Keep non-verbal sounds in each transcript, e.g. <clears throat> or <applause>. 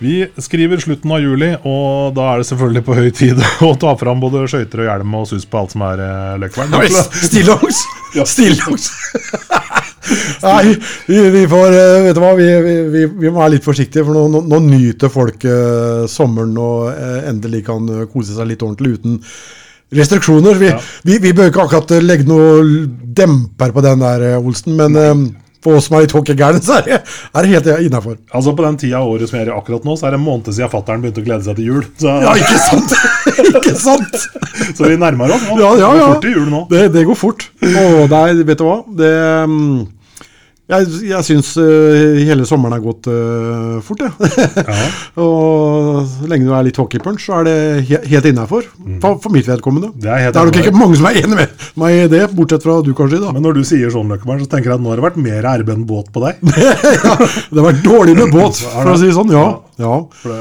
Vi skriver slutten av juli, og da er det selvfølgelig på høy tid <laughs> å ta fram både skøyter og hjelm og sus på alt som er eh, løkkvern. <laughs> Stillongs! Stillongs! <laughs> Nei, vi, vi får eh, Vet du hva, vi, vi, vi må være litt forsiktige, for nå, nå, nå nyter folk eh, sommeren og eh, endelig kan eh, kose seg litt ordentlig uten restriksjoner. Vi, vi, vi bør ikke akkurat legge noe demper på den der, Olsen, men eh, for oss som er litt hockeygærne, så er det, er det helt innafor. Altså På den tida av året som jeg er i akkurat nå, så er det en måned siden fattern begynte å glede seg til jul. Så, Ja, ikke sant? <laughs> ikke sant? <laughs> så vi nærmer oss nå. Ja, ja, Det går fort i jul nå. Det, det går fort. Og nei, vet du hva? Det, mm, jeg jeg syns uh, hele sommeren har gått uh, fort, jeg. <laughs> og så lenge du er litt hockeypunch, så er det he helt innafor. For, for mitt vedkommende. Det er helt nok ikke mange som er enig med meg i det, bortsett fra du kanskje. da. Men når du sier sånn, Løkkeberg, så tenker jeg at nå har det vært mer RB enn båt på deg. <laughs> ja, det har vært dårlig med båt, <laughs> for å si det sånn. Ja, ja For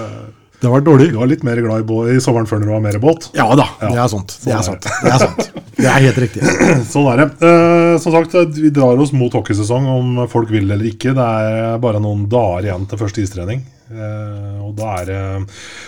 det, det har vært dårlig. du var litt mer glad i, bå i sommeren før når du var mer båt. Ja da, det er sant. Det er sant. Det er sant. <laughs> Det er helt riktig. <clears throat> Sånn er det. Eh, som sagt, vi drar oss mot hockeysesong om folk vil eller ikke. Det er bare noen dager igjen til første istrening. Eh, og da er det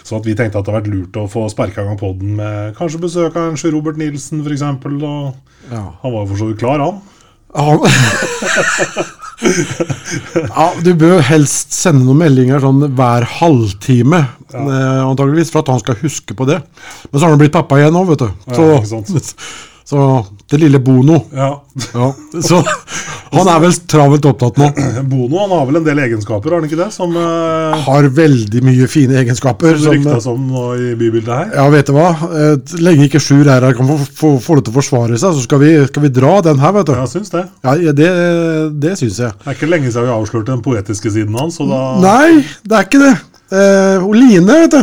sånn at vi tenkte at det hadde vært lurt å få sparka i gang poden med kanskje besøk av en Sjø Robert Nilsen, f.eks. Ja. han var jo for så vidt klar, han. Ja. <laughs> <laughs> ja, du bør helst sende noen meldinger sånn hver halvtime, ja. antageligvis, for at han skal huske på det. Men så har han blitt pappa igjen nå, vet du. Så, Ja. <laughs> så det lille Bono. Ja. Ja. Så han er vel travelt opptatt nå. <clears throat> Bono han har vel en del egenskaper, har han ikke det? Som uh, Har veldig mye fine egenskaper. det Som, ryktes om nå i bybildet her. ja, vet du hva? Eh, Lenge ikke Sjur er her kan få, lov til å forsvare seg, så skal vi, skal vi dra den her, vet du. Ja, syns det. Ja, det, det syns jeg. Det er ikke lenge siden vi avslørte den poetiske siden hans. Så da Nei, det er ikke det. Uh, og Line, vet du.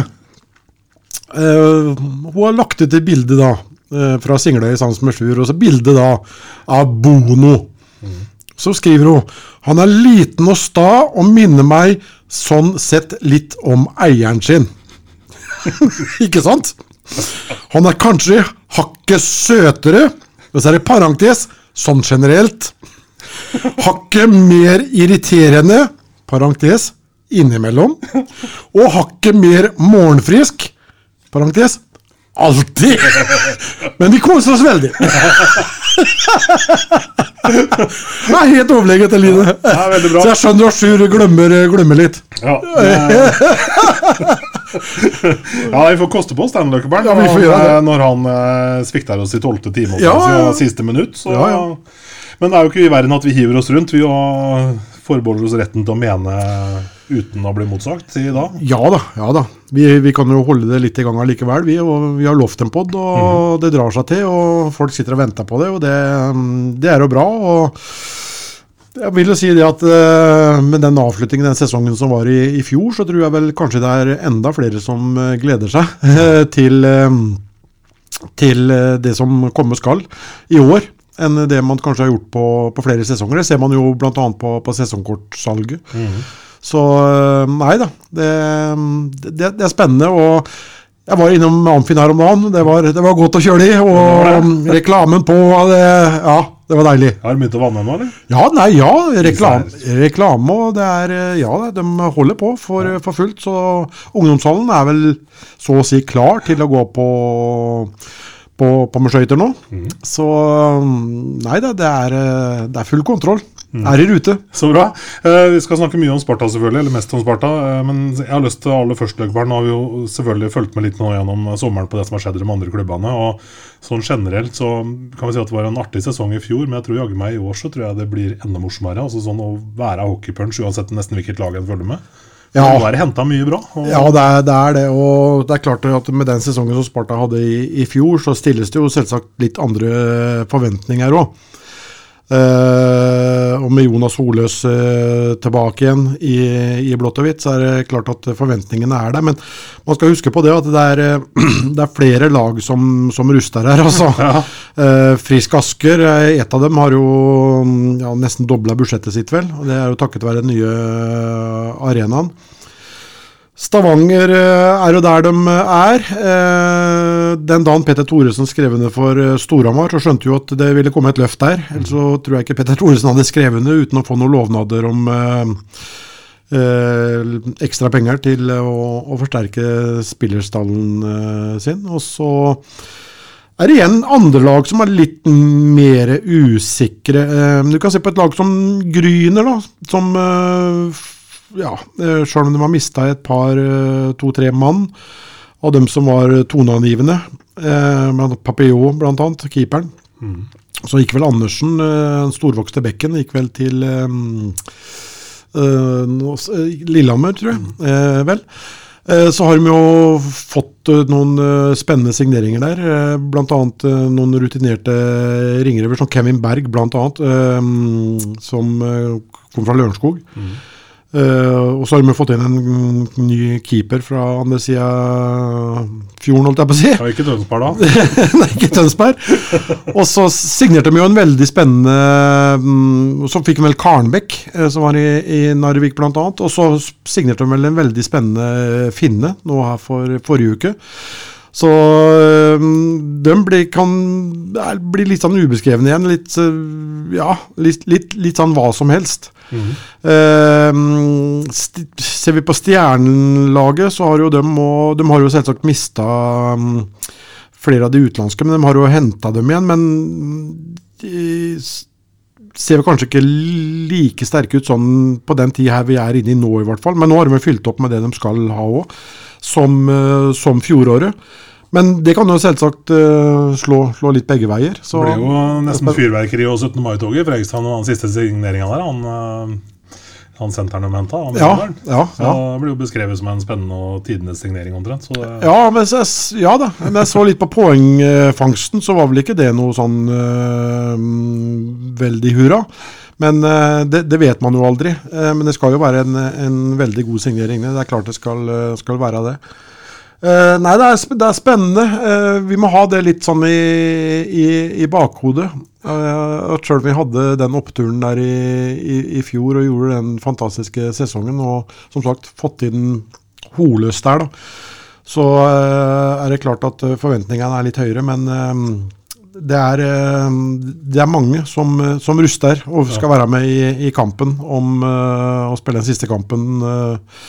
Uh, hun har lagt ut et bilde da, fra Singløy sammen med Sjur, og så bilde da av Bono. Så skriver hun Han er liten og sta og minner meg sånn sett litt om eieren sin. <laughs> ikke sant? Han er kanskje hakket søtere, og så er det parentes, sånn generelt. Hakket mer irriterende, parentes, innimellom. Og hakket mer morgenfrisk, parentes, alltid. Men vi koser oss veldig. Det er helt overlegent, Eline. Ja. Så jeg skjønner at Sjur glemmer, glemmer litt. Ja, <laughs> ja, vi får koste på oss den, Løkkeberg. Ja. Når han eh, svikter oss i tolvte time Ja, ja, ja. siste minutt. Så... Men det er jo ikke i verden at vi hiver oss rundt. Vi forbeholder oss retten til å mene uten å bli motsagt i dag. Ja da, ja da. Vi, vi kan jo holde det litt i gang allikevel, vi. Vi har lovt en pod, og det drar seg til. Og folk sitter og venter på det, og det, det er jo bra. og jeg vil jo si det at eh, Med den avslutningen den sesongen som var i, i fjor, så tror jeg vel kanskje det er enda flere som eh, gleder seg <laughs> til, eh, til det som komme skal i år, enn det man kanskje har gjort på, på flere sesonger. Det ser man jo bl.a. på, på sesongkortsalget. Så eh, nei da, det, det, det er spennende. og jeg var innom Amfin her om dagen. Det var, det var godt å kjøre i. Og <laughs> reklamen på det, Ja, det var deilig. Har du begynt å vanne nå, eller? Ja, nei, ja. Reklam, reklame og det er eh, Ja, de holder på for, for fullt. Så ungdomshallen er vel så å si klar til å gå på på, på med skøyter nå. Så mm, nei da, det er, eh, det er full kontroll. Er i rute. Så bra. Eh, vi skal snakke mye om Sparta, selvfølgelig, eller mest om Sparta. Eh, men jeg har lyst til aller først, Løkberg, nå har vi jo selvfølgelig fulgt med litt nå gjennom sommeren på det som har skjedd i de andre klubbene. og sånn generelt så kan vi si at det var en artig sesong i fjor, men jeg tror jaggu meg i år så tror jeg det blir enda morsommere. altså sånn Å være hockeypunch uansett nesten hvilket lag en følger med. Ja. Det henta mye bra. Ja, det er, det er det. Og det er klart at med den sesongen som Sparta hadde i, i fjor, så stilles det jo selvsagt litt andre forventninger òg. Eh, og med Jonas Holøs uh, tilbake igjen i, i blått og hvitt, så er det klart at forventningene er der. Men man skal huske på det at det er, uh, <clears throat> det er flere lag som, som ruster her, altså. <laughs> Eh, Frisk Asker, eh, et av dem, har jo mm, ja, nesten dobla budsjettet sitt, vel. Og det er jo takket være den nye eh, arenaen. Stavanger eh, er jo der de er. Den dagen Petter Thoresen skrev under for eh, Storhamar, så skjønte jo at det ville komme et løft der. Ellers så tror jeg ikke Petter Thoresen hadde skrevet under uten å få noen lovnader om eh, eh, ekstra penger til å, å forsterke spillerstallen eh, sin. Og så er det igjen andre lag som er litt mer usikre. Eh, du kan se på et lag som Gryner, da, som eh, ja, sjøl om de har mista et par, to-tre mann av dem som var toneangivende, eh, Papillon, blant annet, keeperen, så gikk vel Andersen, eh, den storvokste bekken, gikk vel til eh, eh, eh, Lillehammer, tror jeg. Eh, vel. Eh, Så har de jo fått eh, noen eh, spennende signeringer der. eh, eh, noen rutinerte ringrever, som Kevin Berg annet, eh, som eh, kom fra Lørenskog. Eh, og så har vi fått inn en ny keeper fra andre sida fjorden, holdt jeg på å si. Ikke Tønsberg da. <laughs> Nei, ikke Tønsberg. Og så signerte de jo en veldig spennende um, Så fikk de vel Karnbekk, eh, som var i, i Narvik bl.a. Og så signerte de vel en veldig spennende finne nå her for forrige uke. Så de blir, kan bli litt sånn ubeskrevne igjen. Litt, øh, ja, litt, litt, litt sånn hva som helst. Eh, sti, ser vi på Stjernelaget, så har jo de, og, de har jo selvsagt mista flere av de utenlandske, men de har jo henta dem igjen. Men de ser vel kanskje ikke like sterke ut sånn på den tid her vi er inne i nå, i hvert fall. Men nå har de fylt opp med det de skal ha òg, som, uh, som fjoråret. Men det kan jo selvsagt uh, slå, slå litt begge veier. Så, Det ble jo nesten fyrverkeri og 17. mai-toget. Fredrikstad og den siste signeringa der, han, eh, han senternumenta. Ja, ja, ja. Det blir jo beskrevet som en spennende og tidenes signering omtrent. Så det, Ja, men jeg- ja da. Men jeg så litt på poengfangsten, så var vel ikke det noe sånn uh, veldig hurra. Men det, det vet man jo aldri. Eh, men det skal jo være en, en veldig god signering. Det er klart det skal, skal være det. Eh, nei, det er, sp- det er spennende. Uh, vi må ha det litt sånn i, i, i bakhodet. Uh, at Sjøl om vi hadde den oppturen der i, i, fjor og gjorde den fantastiske sesongen, og som sagt fått inn Holøs der, da, så eh, er det klart at eh, forventningene er litt høyere. Men eh, det, er, eh, det er mange som, eh, som ruster og skal være med i, i kampen om eh, å spille den siste kampen eh,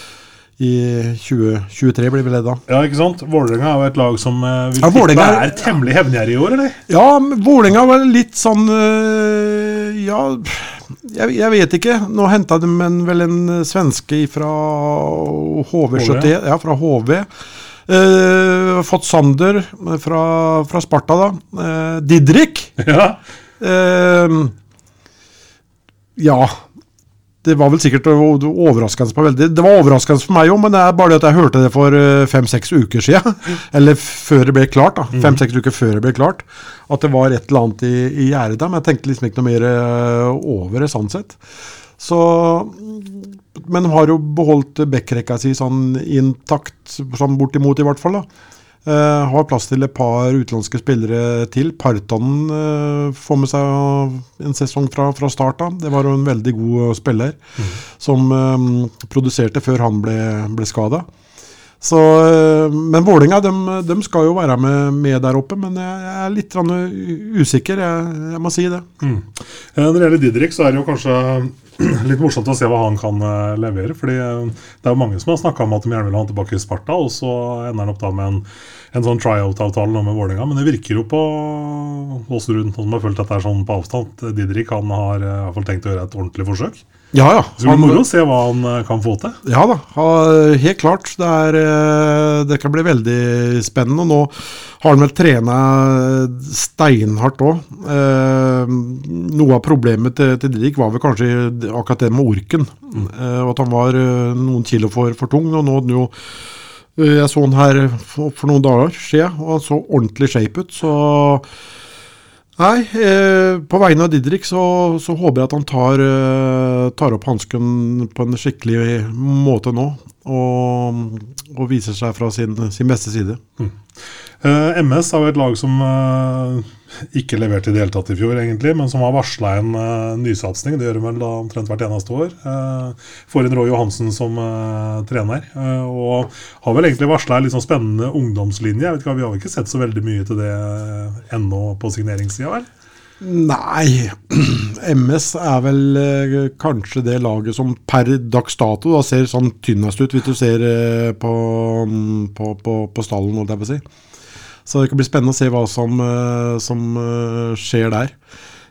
i 2023, blir vel det da. ja, ikke sant? Vålerenga er jo et lag som eh, vi Ja, Vålinga, er- temmelig hevngjerrig i år, eller? Ja, Vålerenga var litt sånn øh, Ja, jeg, jeg vet ikke. Nå henta de en, vel en svenske fra HV71. Ja, fra HV. Eh, fått Sander fra, fra Sparta, da. Eh, Didrik. <laughs> Ja. Eh, ja. Det var vel sikkert overraskende på veldig. Det var overraskende for meg òg, men det er bare det at jeg hørte det for eh, fem-seks uker siden. <laughs> Eller før det ble klart. da. Fem-seks uker før det ble klart. At det var et eller annet i, i gjerdet der. Men jeg tenkte liksom ikke noe mer eh, over det, sånn sett. Så Men de har jo beholdt backrekka si sånn intakt, sånn bortimot i hvert fall. da. Eh, har plass til et par utenlandske spillere til. Partanen eh, får med seg en sesong fra, fra start av. Det var jo en veldig god spiller som eh, produserte før han ble, ble skada. Så, eh, men Vålinga, de, de skal jo være med, med der oppe, men jeg, er litt usikker. Jeg, jeg må si det. Mm. Når det gjelder Didrik, så er det jo kanskje <clears throat> litt morsomt å se hva han kan eh, levere. fordi eh, det er jo mange som har snakka om at de gjerne vil ha han tilbake i Sparta, og så ender han opp da med en, en sånn tryout-avtale nå med Vålerenga. Men det virker jo på Åsrud, noen som har fulgt dette er sånn på avstand, Didrik han har eh, i hvert fall tenkt å gjøre et ordentlig forsøk. Ja, ja. Så det blir moro å se hva han eh, kan få til. Ja da, helt klart. Det, er, eh, det kan bli veldig spennende. Og nå har han vel trena steinhardt òg. Eh, noe av problemet til, til Didrik var vel kanskje akkurat det med orken. Eh, og at han var eh, noen kilo for, for tung. Og nå hadde han jo eh, Jeg så han her for, noen dager siden, og han så ordentlig shape ut. Så Nei, eh, på vegne av Didrik så, så håper jeg at han tar, eh, tar opp hansken på en skikkelig måte nå. Og, og viser seg fra sin, sin beste side. Eh, MS er jo et lag som eh, ikke leverte i det hele tatt i fjor, egentlig, men som har varsla en uh, nysatsing. Det gjør de vel da omtrent hvert eneste år. Uh, får inn Roy Johansen som uh, trener, og har vel egentlig varsla en litt sånn spennende ungdomslinje. Jeg vet ikke, Vi har vel ikke sett så veldig mye til det ennå på signeringssida, vel? Nei, <clears throat> MS er vel eh, kanskje det laget som per dags dato da, ser sånn tynnest ut, hvis du ser eh, på, mm, på, på, på stallen, holdt jeg på å si. Så det kan bli spennende å se hva som, eh, som eh, skjer der.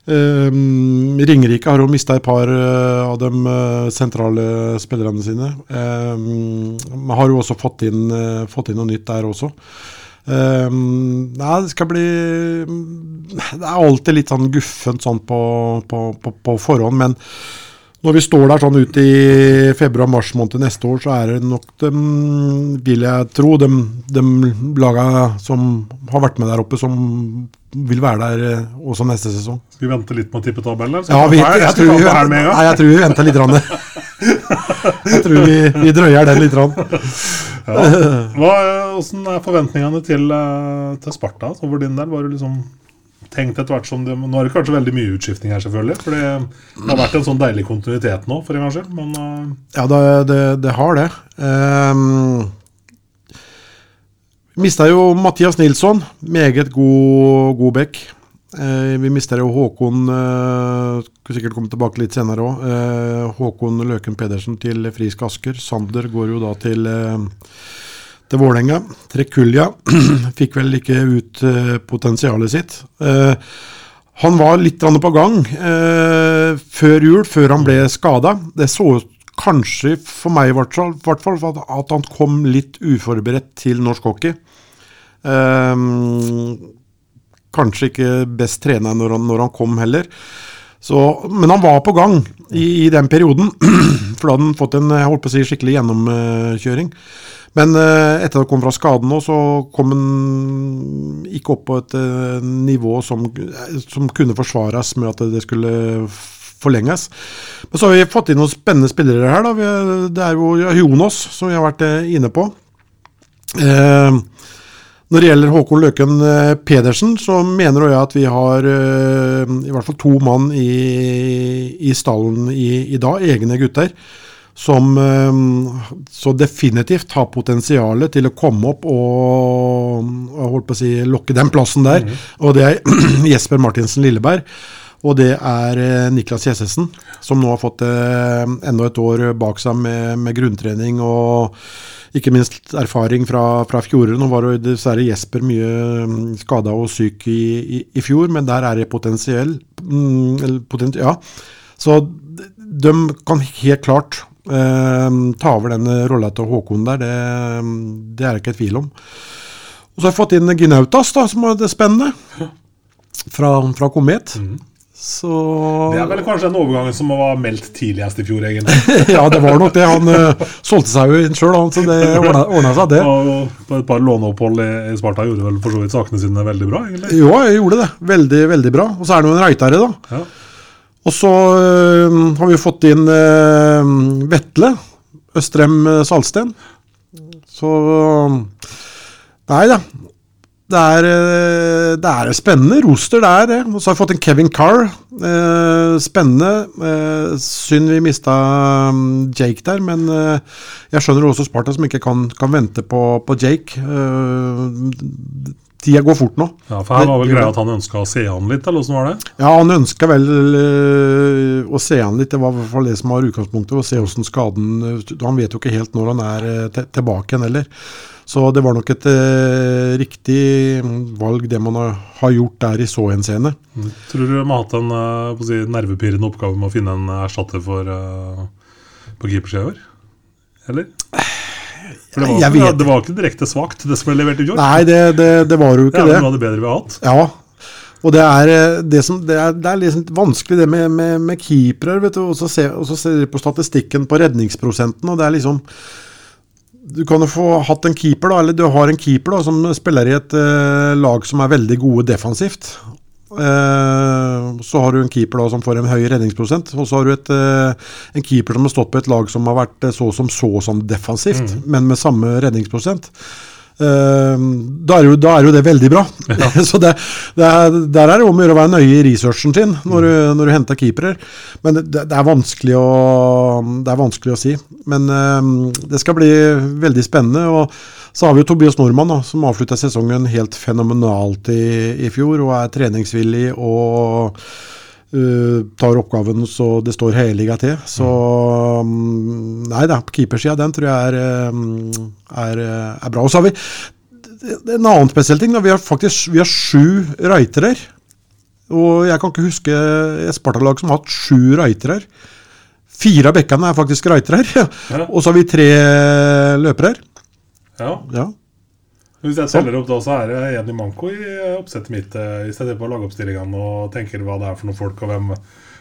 Um, Ringerike har jo mista et par uh, av de uh, sentrale spillerne sine. Um, har jo også fått inn, uh, fått inn noe nytt der også. Um, nei, det skal bli Det er alltid litt sånn guffent sånn på, på, på, på forhånd, men når vi står der sånn ut i februar-mars måned neste år, så er det nok dem, vil jeg tro, de, de laga som har vært med der oppe, som vil være der eh, også neste sesong. Skal vi vente litt på tippetabellen? Ja, vi, jeg, jeg, tror vi, med, nei, jeg tror vi venter litt. Rann. <laughs> Jeg tror vi, vi drøyer den litt. Ja. Hva, hvordan er forventningene til, eh, til Sparta over din del? Var du liksom tenkt etter hvert som det, Nå er det kanskje veldig mye utskiftning her, selvfølgelig. For det har vært en sånn deilig kontinuitet nå, for en gangs skyld. Men uh... Ja, det, det, det, har det. Um, mista jo Mathias Nilsson, meget god, god back. Uh, vi mista jo Håkon uh, Skulle sikkert komme tilbake litt senere òg. Uh, Håkon Løken Pedersen til Frisk Asker. Sander går jo da til til Vålerenga. Trekulja <clears throat> fikk vel ikke ut uh, potensialet sitt. Uh, han var litt på gang uh, før jul, før han ble skada. Det så kanskje, for meg i hvert fall, at han kom litt uforberedt til norsk hockey. kanskje ikke best trena når, når han, kom heller. Så, men han var på gang i, i den perioden, <clears throat> for da hadde han fått en jeg holdt på å si, skikkelig gjennomkjøring. Men uh, etter at han kom fra skaden nå, så kom han ikke opp på et uh, nivå som, som, kunne forsvares med at det skulle forlenges. Men så har vi fått inn noen spennende spillere her. Da. det er jo Jonas, som vi har vært inne på. når det gjelder Håkon Løken Pedersen, så mener jeg at vi har i hvert fall to mann i, i stallen i, i dag, egne gutter som eh, så definitivt har potensial til å komme opp og, og holdt på å si, lokke den plassen der. Mm. Og det er <clears throat> Jesper Martinsen Lilleberg. Og det er eh, Niklas Jessesen, som nå har fått eh, enda et år bak seg med, med grunntrening og ikke minst erfaring fra, fra fjoråret. Nå var jo dessverre Jesper mye mm, skada og syk i, i, i, fjor, men der er det potensiell. Mm, potent, ja. Så de kan helt klart ta over den rolla til Håkon der, det, det er det ikke i tvil om. Og så har jeg fått inn Gnautas, da, som er det spennende. Fra, fra Komet. Mm. Så Det er vel kanskje den overgangen som var meldt tidligst i fjor, egentlig. <laughs> ja, det var nok det. Han uh, solgte seg jo inn sjøl, så det ordna seg, det. Og på et par låneopphold i, i Sparta gjorde vel for så vidt sakene sine veldig bra, egentlig? Jo, jeg gjorde det. Veldig, veldig bra. Og så er det jo en Reitere, da. Ja. Og så øh, har vi fått inn øh, Vetle Østrem eh, Salsten. Så Nei da. Det er, det er spennende roster, det er det. Og så har vi fått en Kevin Carr. Eh, spennende. Eh, synd vi mista Jake der, men eh, jeg skjønner også Sparta som ikke kan, kan vente på, på Jake. Tida går fort nå. Ja, for Her var vel greia at han ønska å se han litt, eller åssen var det? Ja, han ønska vel uh, å se han litt. Det var i hvert fall det som var utgangspunktet. Å se åssen skaden Han vet jo ikke helt når han er uh, tilbake igjen heller. Så det var nok et riktig valg, det man har, gjort der i så henseende. Mm. Tror du de har hatt en si, nervepirrende oppgave med å finne en erstatter for på keepersida i år? Eller? For det var, ikke, det var ikke direkte svakt, det som ble levert i fjor. Nei, det, det, det, var jo ikke det. Det er noe av det bedre vi har hatt. Ja, og det er, eh, det som, det er, det er liksom vanskelig det med, med, med keepere. vet du, Og så ser du på statistikken på redningsprosenten, og det er liksom Du kan jo få hatt en keeper, da, eller du har en keeper da, som spiller i et uh, lag som er veldig gode defensivt. Eh, så har du en keeper da som får en høy redningsprosent. Og så har du et, eh, en keeper som har stått på et lag som har vært eh, så som så som defensivt, men med samme redningsprosent. Da, er jo, da er jo det veldig bra. <laughs> så det, det er, Der er det om å gjøre å være nøye i researchen sin når du, når du henter keepere. Men det, det, er vanskelig å, det er vanskelig å si. Men det skal bli veldig spennende. og så har vi jo Tobias Nordmann, da, som avslutta sesongen helt fenomenalt i, i, fjor. Og er treningsvillig og uh, tar oppgaven så det står helliga til. Så um, Nei da, keepersida den tror jeg er, um, er, er bra. Og så har vi en annen spesiell ting. Da. Vi har faktisk vi har sju rightere. Og jeg kan ikke huske et Sparta-lag som har hatt sju rightere. Fire av bekkene er faktisk rightere. Ja. Og så har vi tre løpere. Ja. Ja. Hvis jeg teller opp da, så er det en i manko i oppsettet mitt. i Hvis jeg ser på lagoppstillingene og tenker hva det er for noen folk, og hvem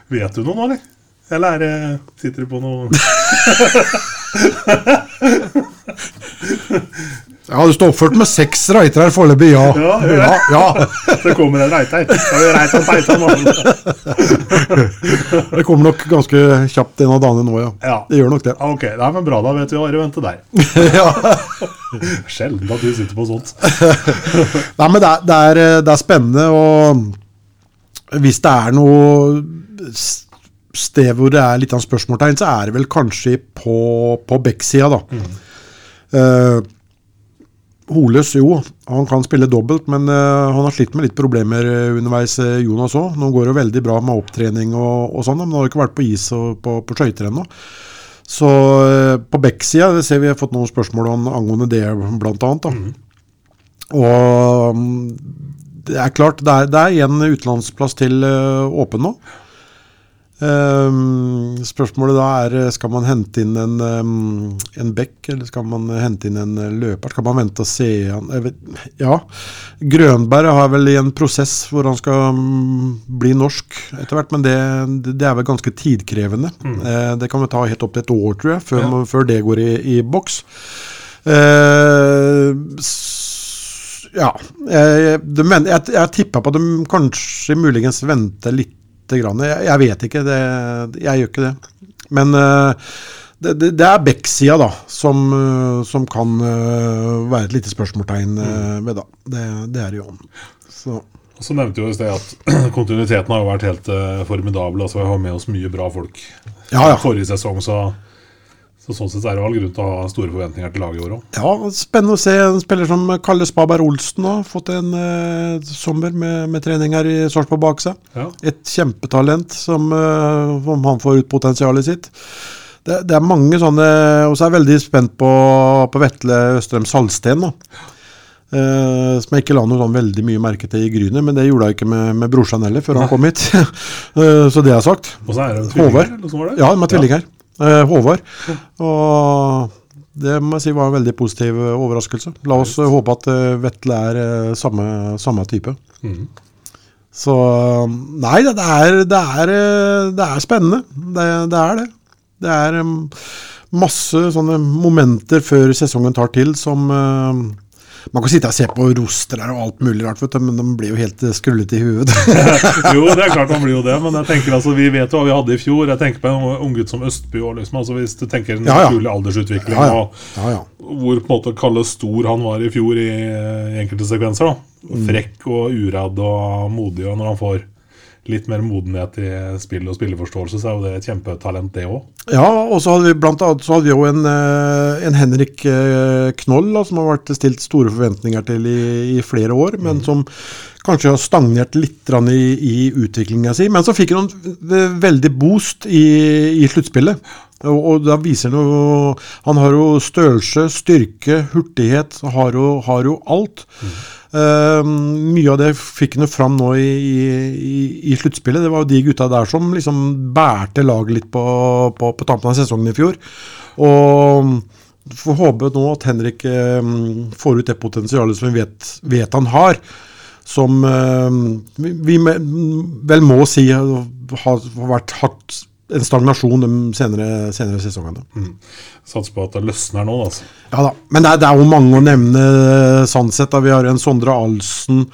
Vet du noe nå, eller? Eller er sitter du på noe <laughs> <laughs> Ja, du står oppført med seks reiter her foreløpig, ja. Ja, ja, det. ja. Så <laughs> kommer en reiter. Da har vi reit og peisa nå. <laughs> Det kommer nok ganske kjapt en av dagene nå, ja. Ja. Det gjør nok det. Ok, nei, men bra, da vet vi hva det venter der. ja. Sjelden at du sitter på sånt. Nei, men det er, det, er, det er spennende, og hvis det er noe sted hvor det er litt av spørsmålstegn, så er det vel kanskje på, på Beck-sida, da. Eh, Holes, jo, han kan spille dobbelt, men uh, han har slitt med litt problemer eh, underveis, Jonas òg. Nå går det veldig bra med opptrening og, og sånn, men han har ikke vært på is og på, på skøyter ennå. Så uh, på Beck-sida det ser vi har fått noen spørsmål om, angående det, annet. Da. Og um, det er klart, det er, det er en utenlandsplass til åpen nå. Ehm, spørsmålet da er eh, skal man hente inn en, um, en bekk, eller skal man hente inn en eh, løper? Skal man vente og se han vet, Ja. Grønberg har vel i en prosess hvor han skal um, bli norsk etter hvert, men det, det er vel ganske tidkrevende. Eh, det kan vel ta helt opp til et år, tror jeg, før, Ja. man- før det går i, i boks. Uh, ja. Jeg, de, men, jeg, jeg tipper på at de kanskje muligens venter litt. Grann. Jeg, jeg vet ikke. Det, jeg gjør ikke det. Men uh, det, det, det er Beck-sida da, som, eh, som kan uh, være et lite spørsmålstegn uh, ved. da. Det, det er det jo. Så, Og så nevnte jo i sted at <clears throat> kontinuiteten har jo vært helt uh, formidabel. Altså Vi har med oss mye bra folk ja, ja. forrige sesong, så, så sånn sett er det all grunn til å ha store forventninger til laget i år òg. Ja, Spennende å se en spiller som Kalle Spaberg Olsen. har Fått en eh, sommer med, med trening her i Sarpsborg bak seg. Ja. Et kjempetalent som eh, om han får ut potensialet sitt. Det, det er mange sånne Og så er jeg veldig spent på, på Vetle Østrem Salsten. da. Uh, som jeg ikke la noe sånn veldig mye merke til i Grynet, men det gjorde jeg ikke med, med brorsan heller, før han kom hit. uh, <laughs> så det er sagt. Og så er det en sånn var det? Ja, de er tvillinger. Eh, Håvard. Og det må jeg si var en veldig positiv eh, overraskelse. La oss eh, håpe at eh, Vetle er samme, samme type. Mm. Så Nei, det er, det er, det er spennende. Det, det er det. Det er eh, masse sånne momenter før sesongen tar til som Man kan sitte og se på roster og alt mulig rart, vet du, men de blir jo helt eh, skrullete i huet. <laughs> Jo, det er klart man blir jo det, men jeg tenker altså, vi vet jo hva vi hadde i fjor. Jeg tenker på en unggutt som Østby òg, liksom. Altså, hvis du tenker en Ja, ja. naturlig aldersutvikling, ja, ja. og hvor på en måte Kalle Stor han var i fjor i, i enkelte sekvenser. da Mm. Frekk og uredd og modig, og når han får litt mer modenhet i spill og spilleforståelse, så er jo det et kjempetalent, det òg. Ja, og så hadde vi blant annet så hadde vi jo en, eh, en Henrik eh, Knoll da, som har vært stilt store forventninger til i, i flere år, men som kanskje har stagnert litt i, i utviklinga si. Men så fikk han veldig boost i, i sluttspillet. Og, og da viser han jo Han har jo størrelse, styrke, hurtighet, har jo, har jo alt. Eh, mye av det fikk han jo fram nå i, i, i sluttspillet. Det var jo de gutta der som liksom bærte laget litt på, på, på tampen av sesongen i fjor. Og får håpe nå at Henrik eh, får ut det potensialet som vi vet, vet han har. Som uh, vi, vi vel må si har, vært hatt en stagnasjon de senere, senere sesongene. Satser på at det løsner nå, altså. Ja da, men det er, det er jo mange å nevne sannsett Da. Vi har en Sondre Alsen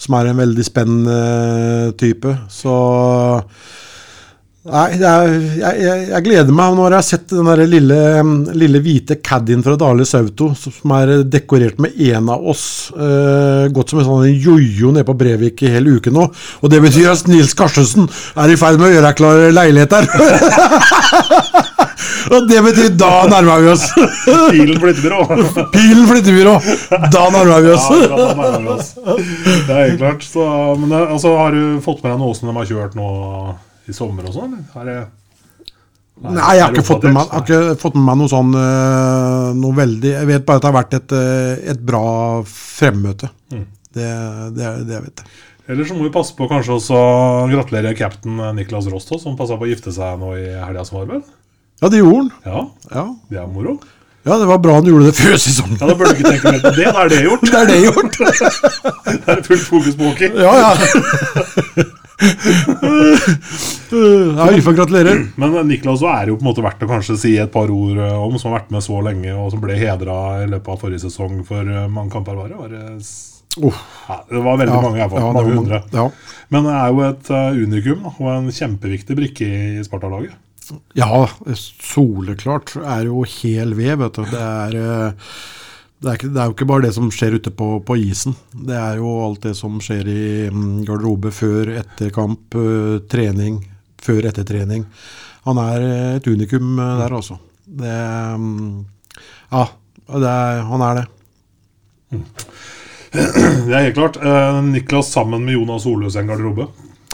som er en veldig spennende type. Så Nei, er, jeg, jeg, jeg gleder meg jeg har sett den der lille, lille hvite caddien fra Dales Auto som er dekorert med en av oss. Eh, gått som en sånn jojo nede på Brevik i hele uken nå. Og det betyr at Nils Karstensen er i ferd med å gjøre klar leilighet der. <laughs> og det betyr da nærmer vi oss. Pilen flyttebyrå. <laughs> Pilen flyttebyrå. Da nærmer vi oss. Ja, da nærmer vi oss. Det er helt klart. Så, men det, altså, har du fått med deg noe som de har kjørt nå i sommer og sånn? er- Nei, jeg har ikke fått med meg, har ikke fått med meg noe sånn eh, Noe veldig Jeg vet bare at det har vært et, eh, et bra fremmøte. Mm. Det, det det det jeg vet. Eller så må vi passe på kanskje også gratulere cap'n Niklas Rosto, som passa på å gifte seg nå i helga som var, vel? Ja, det gjorde han. Ja, Ja. det er moro. ja, det var bra han gjorde det før sesongen. Ja, Da burde du ikke tenke mer på det. Da er det gjort. <laughs> Det er det gjort. <laughs> Det er fullt fokus på hockey. Ja, ja. <laughs> ja, Ylfa, gratulerer. gratulere. Men Niklas så er jo på en måte verdt å kanskje si et par ord eh, om, som har vært med så lenge, og som ble hedra i løpet av forrige sesong for eh, mange kamper var det? Var det Oh, ja, det var veldig ja, mange, i hvert fall. ja, mange hundre. Ja. Men det er jo et uh, unikum og en kjempeviktig brikke i Sparta-laget. Ja, soleklart er jo hel ved, vet du. Det er, eh, det er, ikke, det er jo ikke bare det som skjer ute på, på isen. Det er jo alt det som skjer i mm, garderobe før, etter kamp, trening, før, etter trening. Han er et unikum der, altså. Det mm, Ja, det er, han er det. <clears throat> Det er helt klart. Niklas sammen med Jonas Solhus i en garderobe.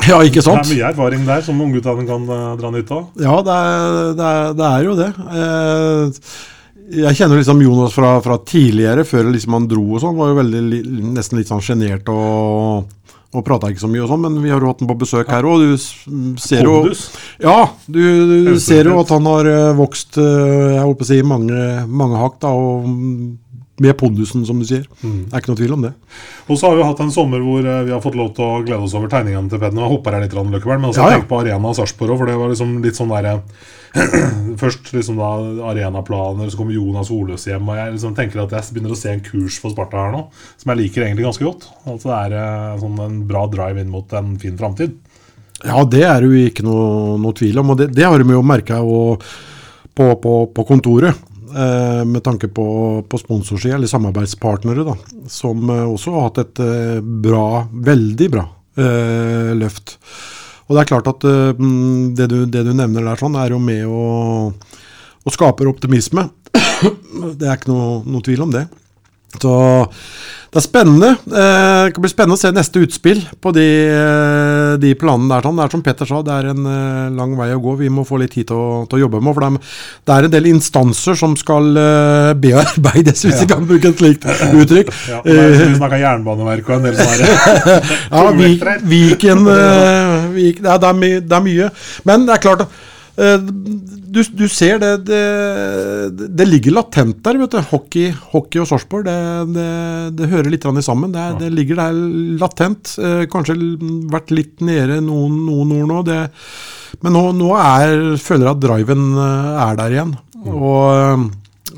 Ja, ikke sant? Det er mye erfaring der som ungguttene kan dra nytte av. Ja, det er, det er, det er jo det. Eh, jeg kjenner liksom Jonas fra, fra tidligere, før liksom han dro og sånn. Var jo veldig, nesten litt sånn sjenert og, og prata ikke så mye og sånn. Men vi har jo hatt ham på besøk her òg. Du ser jo Ja, du, du ser jo at han har eh, vokst eh, jeg håper å si, mange, mange hakk. da, og mm, med pondusen, som du sier. Mm. Det er ikke noe tvil om det. Og så har vi hatt en sommer hvor eh, vi har fått lov til å glede oss over tegningene til Pedden. Jeg hopper her litt, Løkkeberg, men også Ja, ja. tenk på Arena Sarpsborg for det var liksom litt sånn derre <clears throat> Først liksom da arenaplaner, så kommer Jonas Oløs hjem. Og jeg liksom tenker at jeg begynner å se en kurs for Sparta her nå, som jeg liker egentlig ganske godt. Altså Det er eh, sånn en bra drive inn mot en fin framtid. Ja, det er det jo ikke noe, noe tvil om. Og det, det har de jo merka på, på, på kontoret. Eh, med tanke på, på sponsorsida, eller samarbeidspartnere, da. Som eh, også har hatt et eh, bra, veldig bra løft. Og det er klart at mm, det, du, det du nevner der, sånn, er jo med å, å skaper optimisme. <coughs> det er ikke noe, noe tvil om det. Så det er spennende. Eh, det kan bli spennende å se neste utspill på de, eh, de planene der. Sånn. Det er som Petter sa, det er en eh, lang vei å gå. Vi må få litt tid til å, til å jobbe med. For det er, det er en del instanser som skal bearbeides, hvis vi kan bruke et slikt uttrykk. <laughs> Ja, vi snakka jernbaneverk og en del sånne. <laughs> Ja, Vik, Viken eh, Vik, det, er, det, er det er mye. Men det er klart eh, du, du ser det, det Det ligger latent der, vet du. Hockey, hockey og Sarpsborg, det, det, hører litt sammen. Det, er- det ligger der latent. Eh, kanskje vært litt nede noen, noen ord nå. Det, men nå, nå er, føler jeg at driven eh, er der igjen. Og eh,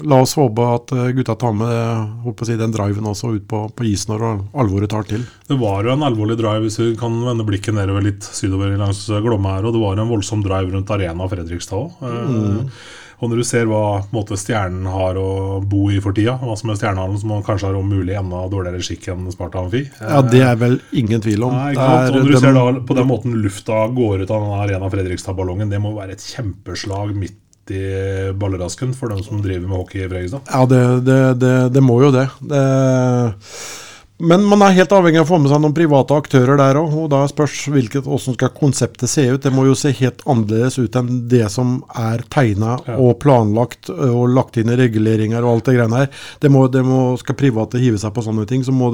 La oss håpe at eh, gutta tar med si, den driven også ut på, på isen når alvoret tar til. Det var jo en alvorlig drive, hvis vi kan vende blikket nedover litt sydover langs Glomma her, og det var en voldsom drive rundt Arena Fredrikstad òg. Og når du ser hva måte, Stjernen har å bo i for tida, hva som er Stjernehallen, som kanskje har om mulig enda dårligere skikk enn Sparta Amfi Ja, det er vel ingen tvil om. Nei, er Og når du den- ser da på den måten lufta går ut av den Arena Fredrikstad-ballongen, det må være et kjempeslag midt i ballerasken for dem som driver med hockey i Fredrikstad. Ja, det, det, det, det må jo det. det. Men man er helt avhengig av å få med seg noen private aktører der òg. Og da spørs hvilket, hvordan skal konseptet se ut. Det må jo se helt annerledes ut enn det som er tegna Ja. og planlagt og lagt inn i reguleringer og alt det greiene her. Det må, det må, skal private hive seg på sånne ting, så må,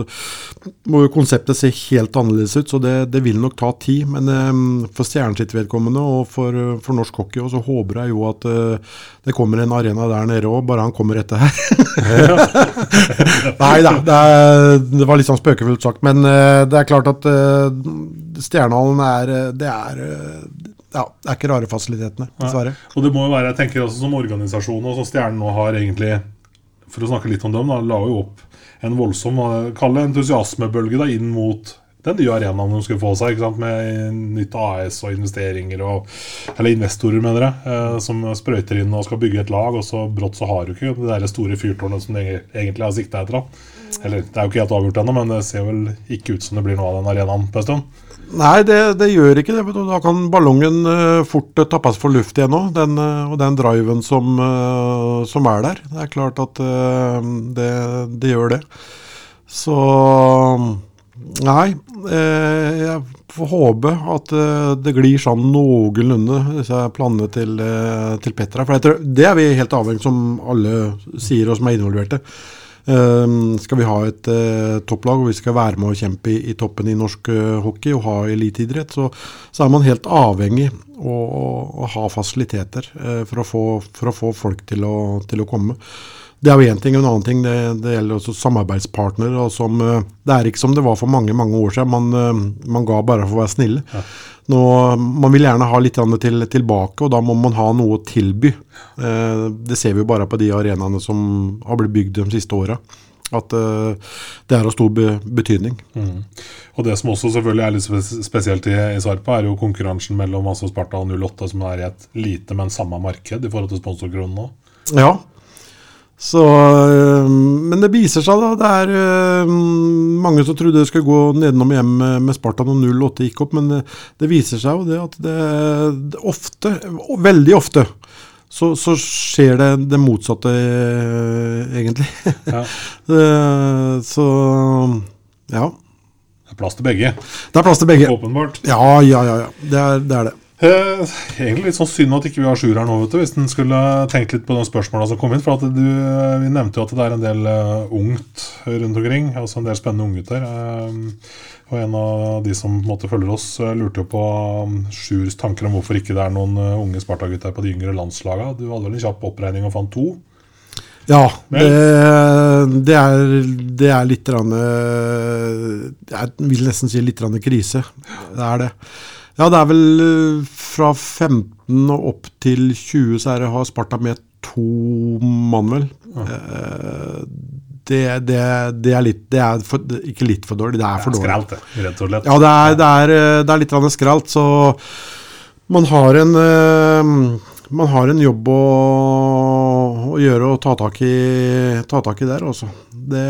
må jo konseptet se helt annerledes ut. Så det, det vil nok ta tid. Men ø, for Stjernen sitt vedkommende og for, for norsk hockey også, så håper jeg jo at ø, det kommer en arena der nede òg, bare han kommer etter her. <laughs> Nei da, det, er- det var litt sånn spøkefullt sagt. Men eh, det er klart at uh, Stjernehallen er eh, Det er eh, Ja, det er ikke rare fasilitetene, dessverre. Og det må jo være, jeg tenker også som organisasjon, og som Stjernen nå har egentlig For å snakke litt om dem, da, la jo opp en voldsom eh, kall det entusiasmebølge da, inn mot den nye arenaen de skulle få seg, ikke sant? med nytt AS og investeringer og Eller investorer, mener jeg, eh, som sprøyter inn og skal bygge et lag, og så brått så har du ikke det der store fyrtårnet som de egentlig har sikta etter. da. Eller det er jo ikke helt avgjort ennå, men det ser vel ikke ut som det blir noe av den arenaen på en stund. Nei, det, det gjør ikke det. Da kan ballongen eh, fort eh, tappes for luft igjen òg. og den driven som, eh, som er der. Det er klart at eh, det, det gjør det. Så Nei. eh, jeg får håpe at eh, det glir sånn noenlunde, disse planene til, eh, til Petra. For det er vi helt avhengig som alle sier og som er involverte. Um, skal vi ha et uh, topplag og vi skal være med å kjempe i, i toppen i norsk uh, hockey og ha eliteidrett, så, så er man helt avhengig å, å, ha fasiliteter uh, for, å få, for, å få, folk til å, til å komme. Det er jo én ting. En annen ting det, det gjelder også samarbeidspartnere. Som, det er ikke som det var for mange mange år siden. Man, man ga bare for å være snille. Ja. Nå, man vil gjerne ha litt til, tilbake, og da må man ha noe å tilby. Eh, det ser vi jo bare på de arenaene som har blitt bygd de siste åra. At eh, det er av stor be betydning. Mm. Og Det som også selvfølgelig er litt spesielt i, i Sarpa, er jo konkurransen mellom altså Sparta og 08, som er i et lite, men samme marked i forhold til sponsorkronene. Ja, så, øh, men det viser seg, da. Det er øh, mange som trodde det skulle gå nedenom hjem med Spartan og 08 gikk opp, men det, det, viser seg jo det at det, det ofte, veldig ofte, så, så, skjer det det motsatte, egentlig. Ja. <laughs> så ja. Det er plass til begge. Det er plass til begge. Åpenbart. Ja, ja, ja. ja. Det, er, det er det. Eh, egentlig litt sånn synd at ikke vi har Sjur her nå, vet du, hvis en skulle tenkt litt på de spørsmåla som kom inn. For du, vi nevnte jo at det er en del uh, ungt rundt omkring, altså en del spennende unggutter. Eh, og en av de som måtte følge oss, uh, lurte jo på um, Sjurs tanker om hvorfor ikke det er noen unge Sparta-gutter på de yngre landslaga. Du hadde vel en kjapp oppregning og fant to? Ja, det, det, er, det er litt rann, Jeg vil nesten si litt rann krise. Det er det. Ja, det er vel eh, fra 15 og opp til 20 så er det, har Sparta med to mann, vel. Ja. Eh, det, det, det, er litt Det er for, ikke litt for dårlig, det er for dårlig. Skralt, rett og slett. Ja, det er, det er, eh, det er litt skralt, så man har en man har en jobb å, å gjøre og ta tak i, ta tak i der, også. Det,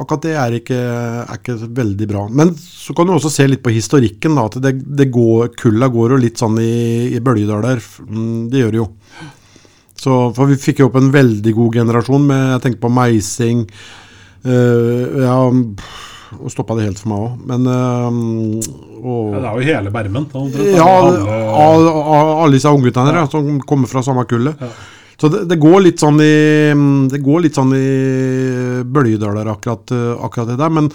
akkurat det er ikke, er ikke, veldig bra. Men så kan du også se litt på historikken. Da, at det, det går, Kulla går jo litt sånn i, i bølgedaler. Mm, det gjør det jo. Så, for vi fikk jo opp en veldig god generasjon med Jeg tenker på Meising. Uh, ja, og stoppa det helt for meg òg. Men uh, og, ja, Det er jo hele bermen. Ja, alle disse ungguttene ja. som kommer fra samme kullet. Ja. Så det, det, går litt sånn i Det går litt sånn i bølgedaler, akkurat, akkurat det der. Men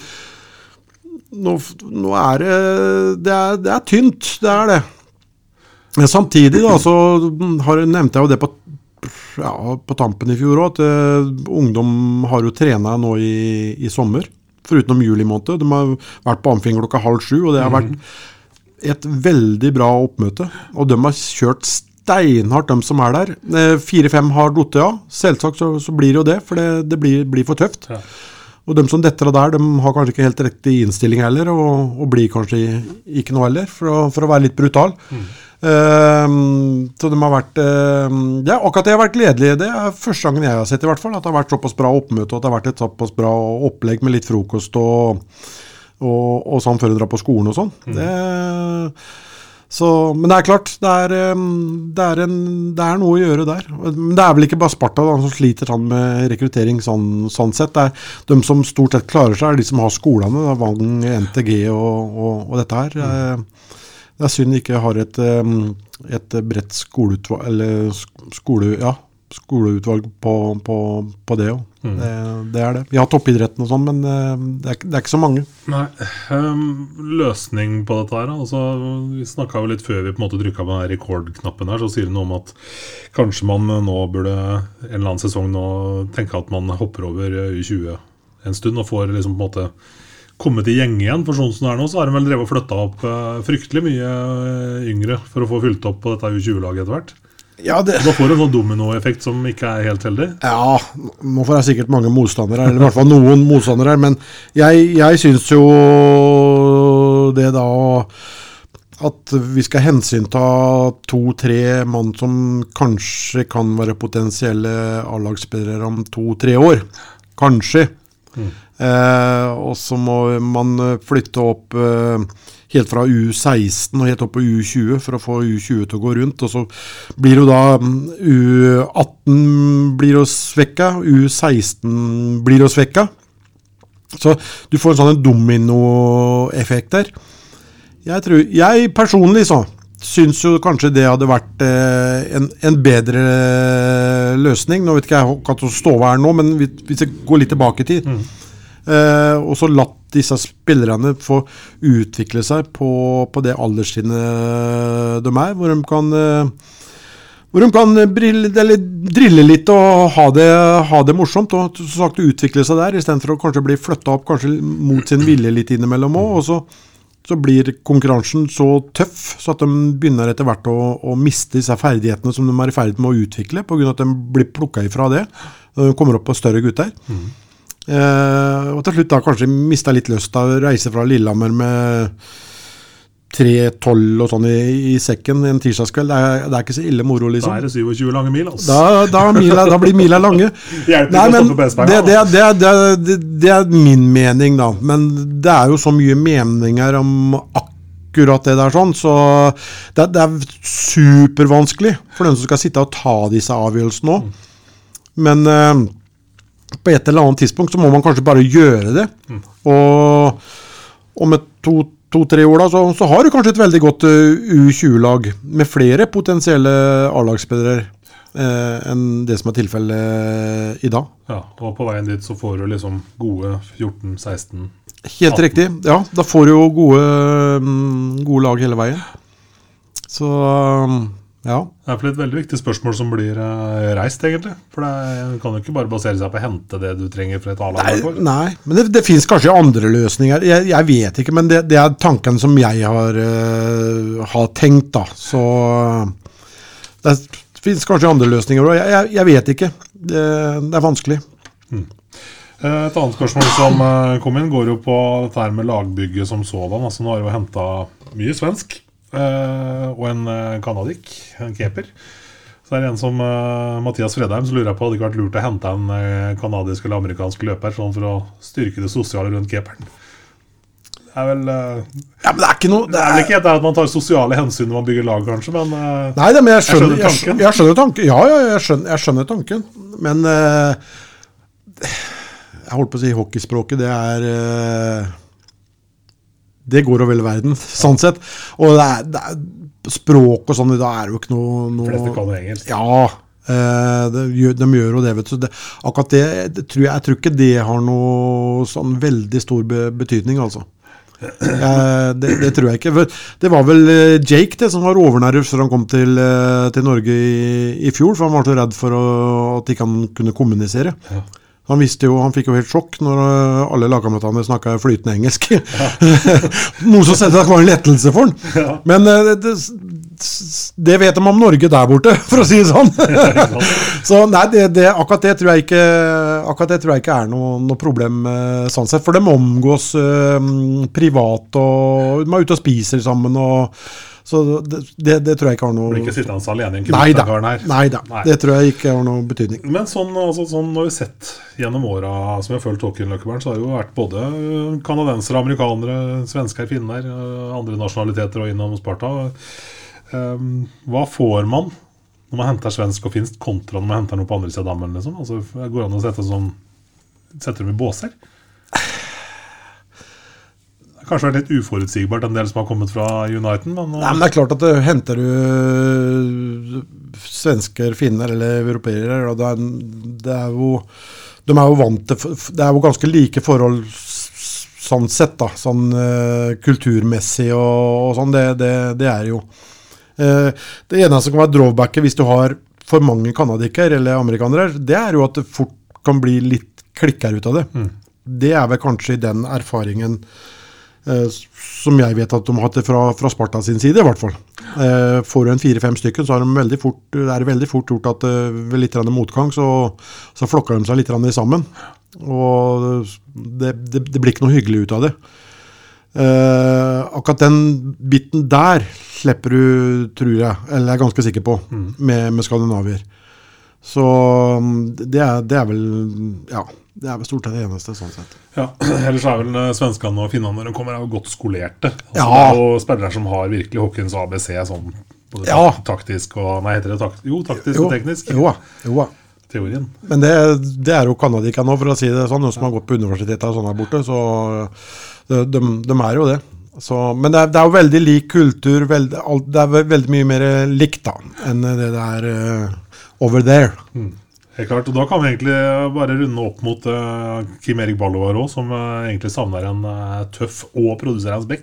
nå, nå er det, det er, det er tynt, det er det. Men samtidig da, så har, nevnte jeg jo det på, ja, på tampen i fjor òg, at uh, ungdom har jo trena nå i, i sommer foruten om juli måned. De har vært på amfing klokka halv sju, og det har vært et veldig bra oppmøte. Og de har kjørt steinhardt, de som er der. Eh, fire-fem har falt av. Selvsagt så, så, blir det jo det, for det, det blir, blir, for tøft. Ja. Og de som detter av der, de har kanskje ikke helt riktig innstilling heller, og, og blir kanskje ikke noe heller, for å, for å være litt brutal. Mm. Uh, så de har vært uh, Ja, akkurat det har vært gledelig. Det er første gangen jeg har sett i hvert fall. At det har vært såpass bra oppmøte, og at det har vært et såpass bra opplegg med litt frokost og, og, og sånn før du drar på skolen og sånn. Mm. Det, så, men det er klart, det er, det, er en, det er, noe å gjøre der. Men det er vel ikke bare Sparta da, som sliter sånn med rekruttering sånn, sånn, sett. Det er De som stort sett klarer seg, er de som har skolene. Da, Vang, NTG og, og, og dette her. Mm. Det er synd de ikke har et, et bredt skoleutvalg, eller skole, ja, skoleutvalg på, på, på det òg. Mm. Det, det, er det. Vi har toppidretten og sånn, men det er, det er, ikke så mange. Nei, um, Løsning på dette her, altså, Vi snakka litt før vi på en måte trykka på den rekordknappen her, så sier det noe om at kanskje man nå burde en eller annen sesong nå tenke at man hopper over U20 en stund og får liksom på en måte kommet i gjenge igjen. For sånn som det er nå, så har de vel drevet og flytta opp uh, fryktelig mye yngre for å få fylt opp på dette U20-laget etter hvert. Ja, det... Da får du en sånn dominoeffekt som ikke er helt heldig. Ja, nå får jeg sikkert mange motstandere, eller i hvert fall noen motstandere. Men jeg, jeg syns jo det da at vi skal hensynta to-tre mann som kanskje kan være potensielle A-lagsspillere om to-tre år. Kanskje. Eh, og så må man flytte opp eh, helt fra U16 og helt opp på U20 for å få U20 til å gå rundt. Og så blir jo da mm, U18 blir jo svekka, U16 blir jo svekka. Så du får en sånn dominoeffekt der. Jeg, tror, jeg personlig så syns jo kanskje det hadde vært eh, en, en bedre løsning. Nå vet ikke jeg hva som ståa er nå, men hvis jeg går litt tilbake i tid eh, Og så latt disse spillerne få utvikle seg på, på det alderstrinnet de er, hvor de kan eh, hvor de kan brille, drille litt og ha det, ha det morsomt. og sagt utvikle seg der, Istedenfor å kanskje bli flytta opp kanskje mot sin vilje litt innimellom òg. Og så, så blir konkurransen så tøff så at de begynner etter hvert å, å miste disse ferdighetene som de er i ferd med å utvikle, pga. at de blir plukka ifra det når de kommer opp på større gutter. Eh, og til slutt da kanskje mista litt lyst til å reise fra Lillehammer med 3-12 og sånn i, i sekken en tirsdagskveld. Det er, det er ikke så ille moro, Da liksom. er det 27 lange mil, altså. Da, da, mila, da blir mila lange. <laughs> Nei, men det, det, det, det, det, det er min mening, da. Men det er jo så mye meninger om akkurat det der, sånn, så det, er supervanskelig for den som skal sitte og ta disse avgjørelsene òg. Men eh, på et eller annet tidspunkt så må man kanskje bare gjøre det. Og om et to to-tre år da, så, så har du kanskje et veldig godt eh, U20-lag med flere potensielle A-lagsspillere eh, enn det som er tilfellet i dag. Ja, og på veien dit så får du liksom gode 14-16 Helt riktig. Ja, da får du jo gode, mm, gode lag hele veien. Så ja. Det er et veldig viktig spørsmål som blir eh, reist, egentlig. For det kan jo ikke bare basere seg på å hente det du trenger fra et A-lag. Nei, nei, men det, det fins kanskje andre løsninger. Jeg, jeg vet ikke, men det, det er tanken som jeg har, uh, har tenkt, da. Så det fins kanskje andre løsninger òg. Jeg, jeg, jeg vet ikke. Det, det er vanskelig. Mm. Et annet spørsmål som eh, kom inn, går jo på dette her med lagbygget som sådan. Altså, nå har vi jo henta mye svensk, eh, og en uh, canadic, en keeper. Så er det en som eh, Mathias Fredheim som lurer på hadde ikke vært lurt å hente en uh, canadisk eller amerikansk løper sånn for å styrke det sosiale rundt keeperen. Det er vel eh, Ja, men det er ikke noe Det er vel ikke helt det at man tar sosiale hensyn når man bygger lag, kanskje, men eh, Nei, det, men jeg skjønner, skjønner tanken. jeg skjønner tanken. Ja, ja, jeg skjønner, jeg skjønner tanken. Men uh, Jeg holdt på å si hockeyspråket, det er eh, Det går over hele verden, sånn sett. Og det er, det er språk og sånn, da er det jo ikke noe, noe fleste kan engelsk. Ja. eh, gjør- de gjør jo det, vet du. Det, akkurat det, det tror jeg, jeg tror ikke det har noe sånn veldig stor be, betydning, altså. Eh, det, det tror jeg ikke. Det var vel eh, Jake det som var overnervøs da han kom til, til Norge i, i fjor, for han var så redd for å, at ikke han kunne kommunisere. Ja. Han visste jo, han fikk jo helt sjokk når eh, alle lagkameratene snakka flytende engelsk. <laughs> Noe som selvsagt var en lettelse for han. Men eh, det, det vet de om Norge der borte, <laughs> for å si det sånn. <laughs> Så nei, det, det, akkurat, det tror jeg ikke, akkurat det tror jeg ikke er noe, noe problem eh, sånn sett. For de omgås øh, privat, og de er ute og spiser sammen. Og, så det, det, det tror jeg ikke har noe Blir ikke sittende alene i en her. Nei da. Det tror jeg ikke har noe betydning. Men sånn, altså, sånn har vi sett gjennom åra som vi har fulgt hockeyløkkebæren, så har det jo vært både canadensere, amerikanere, svensker, finner, øh, andre nasjonaliteter og innom Sparta. Um, hva får man når man henter svensk og finsk, kontra når man henter noe på andre siden av dammen? Liksom? Altså, går det an å sette, sånn, sette dem i båser? Kanskje vært litt uforutsigbart, en del som har kommet fra Uniten, men, Nei, men det er klart at det, henter du øh, svensker, finner eller europeere, og det er, det er jo De er jo vant til Det er jo ganske like forhold sånn sett, da. Sånn uh, kulturmessig og, og sånn. Det, det, det er jo. uh, det eneste som kan være drawbacket hvis du har for mange canadiere eller amerikanere, det er jo at det fort kan bli litt klikker ut av det. Det er vel kanskje den erfaringen eh, som jeg vet at de har hatt det fra, fra Sparta sin side, i hvert fall. Eh, får du en fire-fem stykker, så er, de veldig fort, er det veldig fort gjort at eh, ved litt motgang, så, så flokker de seg litt sammen. Og det, det, det blir ikke noe hyggelig ut av det. Eh, akkurat den biten der slipper du, tror jeg, eller jeg er ganske sikker på, med, med skandinavier. Så mm, det er, det er vel Ja, det er vel stort sett det eneste, sånn sett. Ja, <clears throat> Ellers er vel eh, svenskene og finnene når de kommer, er jo godt skolerte. Altså, Ja. Det er jo spillere som har virkelig hockeyens ABC sånn både Ja. taktisk og Nei, heter det takt, jo, taktisk Jo, og teknisk? Jo, jo. Teorien. Men det, det er jo canadica nå, for å si det sånn. Noen som har gått på universitetet og sånn her borte. Så de, de, de er jo det. Så, men det er, det er jo veldig lik kultur. Veld, alt, det er veldig mye mer likt da, enn det der er eh, over there. Helt klart, og Da kan vi egentlig bare runde opp mot uh, Kim Erik Ballovar òg, som uh, egentlig savner en uh, tøff og produserende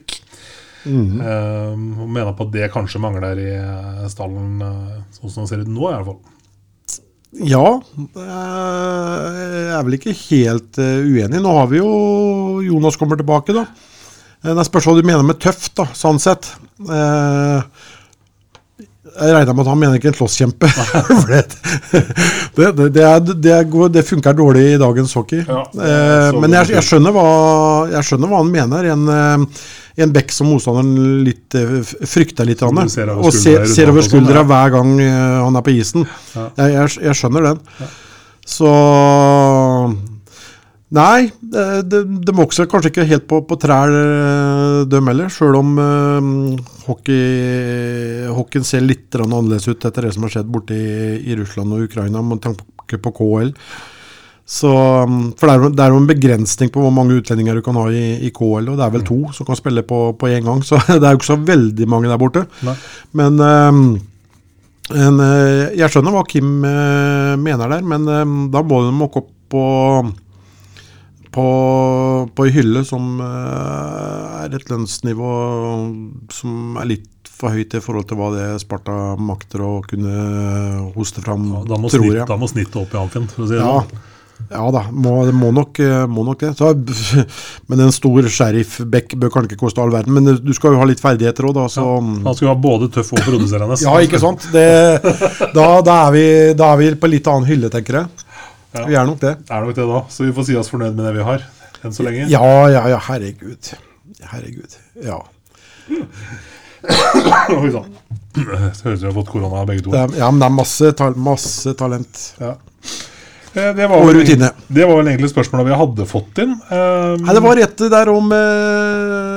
Mm -hmm. og mener på at det kanskje mangler i stallen, sånn som det ser ut nå, i hvert fall. Ja, jeg er vel ikke helt uenig. Nå har vi jo Jonas kommer tilbake, da. Det er spørsmål du mener med tøft, da, sånn sett. Eh, Jeg regner med at han mener ikke en slåsskjempe. <laughs> Det, det, det, det, er, det, er, funker dårlig i dagens hockey. Ja, Eh, men jeg, jeg, skjønner hva, jeg skjønner hva han mener. En, eh, en bekk som motstanderen litt eh, frykter litt. Ser og ser, ser over sånn, skuldra ja. hver gang han er på isen. Ja. Jeg, jeg, jeg skjønner den. Så Nei, de, det vokser kanskje ikke helt på, på trær, eh, dem heller. Sjøl om eh, hockey, hockeyen ser litt annerledes ut etter det som har skjedd borte i, i Russland og Ukraina, med tanke på KL. Så, mm, for det er, jo- det er jo en begrensning på hvor mange utlendinger du kan ha i, i KL, og det er vel to som kan spille på, på én gang. <laughs> Så det er jo ikke så veldig mange der borte. Nei. Men eh, en, eh, jeg skjønner hva Kim eh, mener der, men eh, da må de nok opp på på, på ei hylle som eh, er et lønnsnivå som er litt for høyt i forhold til hva det Sparta makter å kunne hoste fram, Da må, tror snitt, jeg. da må snittet opp i Amfin, for å si det Ja, sånn. ja da, må, må nok, eh, må nok det. Så, <laughs> men en stor sheriff-bekk bør kanskje ikke koste all verden, men du skal jo ha litt ferdigheter òg, da. Så, Han skulle ha både tøff og produserende. Ja, ikke sant? Det, da, da, er vi, da er vi på litt annen hylle, tenker jeg. Ja. Vi er nok det. Er nok det, da. Så vi får si oss fornøyd med det vi har, enn så lenge. Ja, ja, ja, herregud. Herregud. Ja. <coughs> Oi sann. Høres ut som vi har fått korona begge to. Det er, ja, men det er masse, ta masse talent. Ja. Eh, Det var, Og rutine. det var vel egentlig spørsmåla vi hadde fått inn. Um, Nei, det var rett der om eh,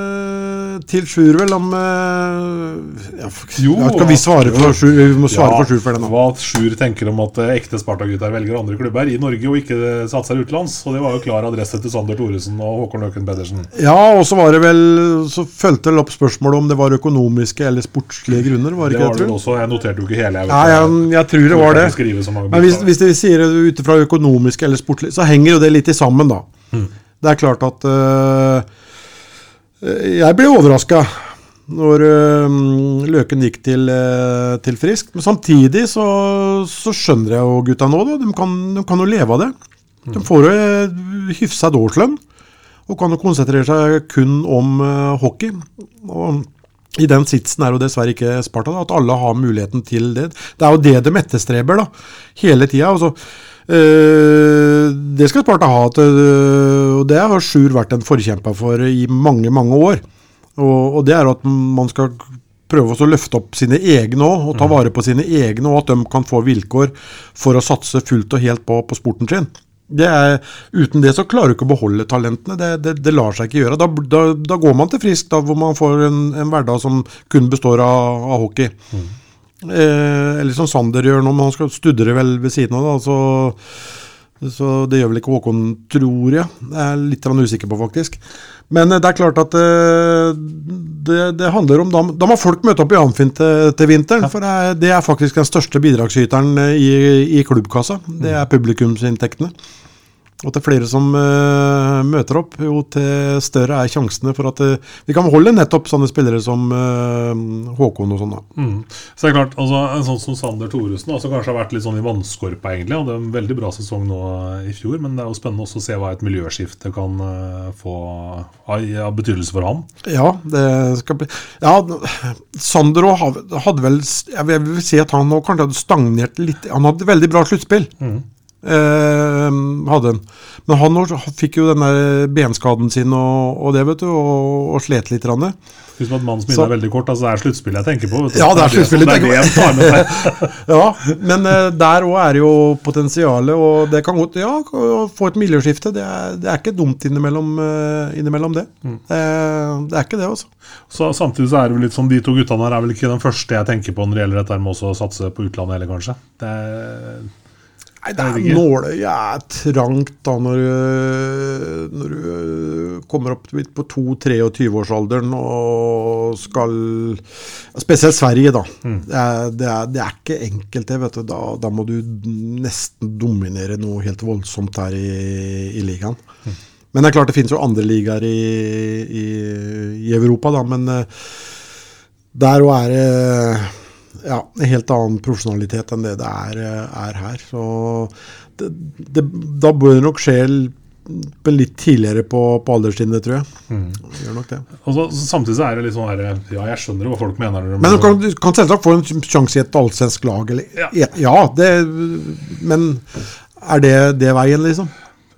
Til Sjur, vel, om eh, ja, Jo, ja, Skal vi svare for Sjur? Vi må svare for Sjur for den. nå. Hva Sjur tenker om at eh, ekte Sparta-gutter velger andre klubber i Norge og ikke satser utenlands. Og det var jo klar adresse til Sander Thoresen og Håkon Løken Pedersen. Ja, og så var det vel Så fulgte det opp spørsmålet om det var økonomiske eller sportslige grunner. Var det Det ikke var det, det også. Jeg noterte jo ikke hele. Jeg, vet Nei, jeg, jeg tror det var det. Ikke Men hvis, hvis vi sier det ut fra økonomiske eller sportslige, så henger jo det litt i sammen, da. Mm. Det er klart at øh, Jeg ble overraska når øh, Løken gikk til, øh, til Frisk. Men samtidig så, så skjønner jeg jo gutta nå, da. De kan, de kan jo leve av det. Mm. De får jo øh, hyfsa årslønn. Og kan jo konsentrere seg kun om øh, hockey. Og i den sitsen er jo dessverre ikke Sparta, da, at alle har muligheten til det. Det er jo det de etterstreber da, hele tida. Altså, det skal Sparta ha, øh, og det har Sjur vært en forkjemper for i mange, mange år. Og, og det er at man skal prøve å løfte opp sine egne òg, og ta vare på sine egne, og at de kan få vilkår for å satse fullt og helt på, på sporten sin. Det er, uten det så klarer du ikke å beholde talentene. Det, det, det lar seg ikke gjøre. Da, da, da går man til Frisk, da, hvor man får en, en hverdag som kun består av, av hockey. Eh, eller som Sander gjør nå, men han skal studere vel ved siden av. Da, så, så det gjør vel ikke Håkon, tror jeg. Jeg er litt usikker på, faktisk. Men eh, det er klart at eh, det, det handler om da, da må folk møte opp i Amfin til, til vinteren. For det er, det er faktisk den største bidragsyteren i, i klubbkassa. Det er publikumsinntektene. Og til flere som uh, møter opp, jo til større er sjansene for at uh, vi kan beholde nettopp sånne spillere som uh, Håkon og sånn. da. Mm. Så det er klart, altså, En sånn som Sander Thoresen, altså, kanskje har vært litt sånn i vannskorpa, egentlig. Hadde en veldig bra sesong nå i fjor, men det er jo spennende også å se hva et miljøskifte kan få av ja, betydelse for ham. Ja, det skal bli Ja, Sander hadde vel Jeg vil vil si at han nå kanskje hadde stagnert litt Han hadde veldig bra sluttspill. Mm. Eh, hadde han. Men han fikk jo den der benskaden sin og, og det, vet du, og, og slet litt. Rande. Hvis man mannen som er veldig kort, altså det er sluttspillet jeg tenker på. Ja, det er sluttspillet jeg er tenker meg. <laughs> Ja, men eh, der òg er det jo potensialet, og det kan godt Ja, å få et miljøskifte, det er, det er ikke dumt innimellom, eh, innimellom det. Eh, det er ikke det, altså. Så Samtidig så er det vel litt sånn, de to guttene her er vel ikke den første jeg tenker på når det gjelder dette med å satse på utlandet heller, kanskje. Det er, Nei, det er nåløyet er trangt da når, du- når du øh, kommer opp på 2-23-årsalderen og skal Spesielt Sverige, da. Det, er, det, er, det er ikke enkelt, det. vet du. Da, da må du nesten dominere noe helt voldsomt her i, i ligaen. Men det er klart det finnes jo andre ligaer i, i, i Europa, da. Men øh, der òg er det ja, helt annen profesjonalitet enn det det er, er her. Så det, det, da bør det nok skje litt tidligere på, på alderstrinnet, tror jeg. Gjør nok det. og så, Samtidig så er det litt sånn her Ja, jeg skjønner hva folk mener. Men, Men du kan, du kan selvsagt få en sjanse i et allsvensk lag. Eller, Ja. ja, det, men er det, det veien, liksom?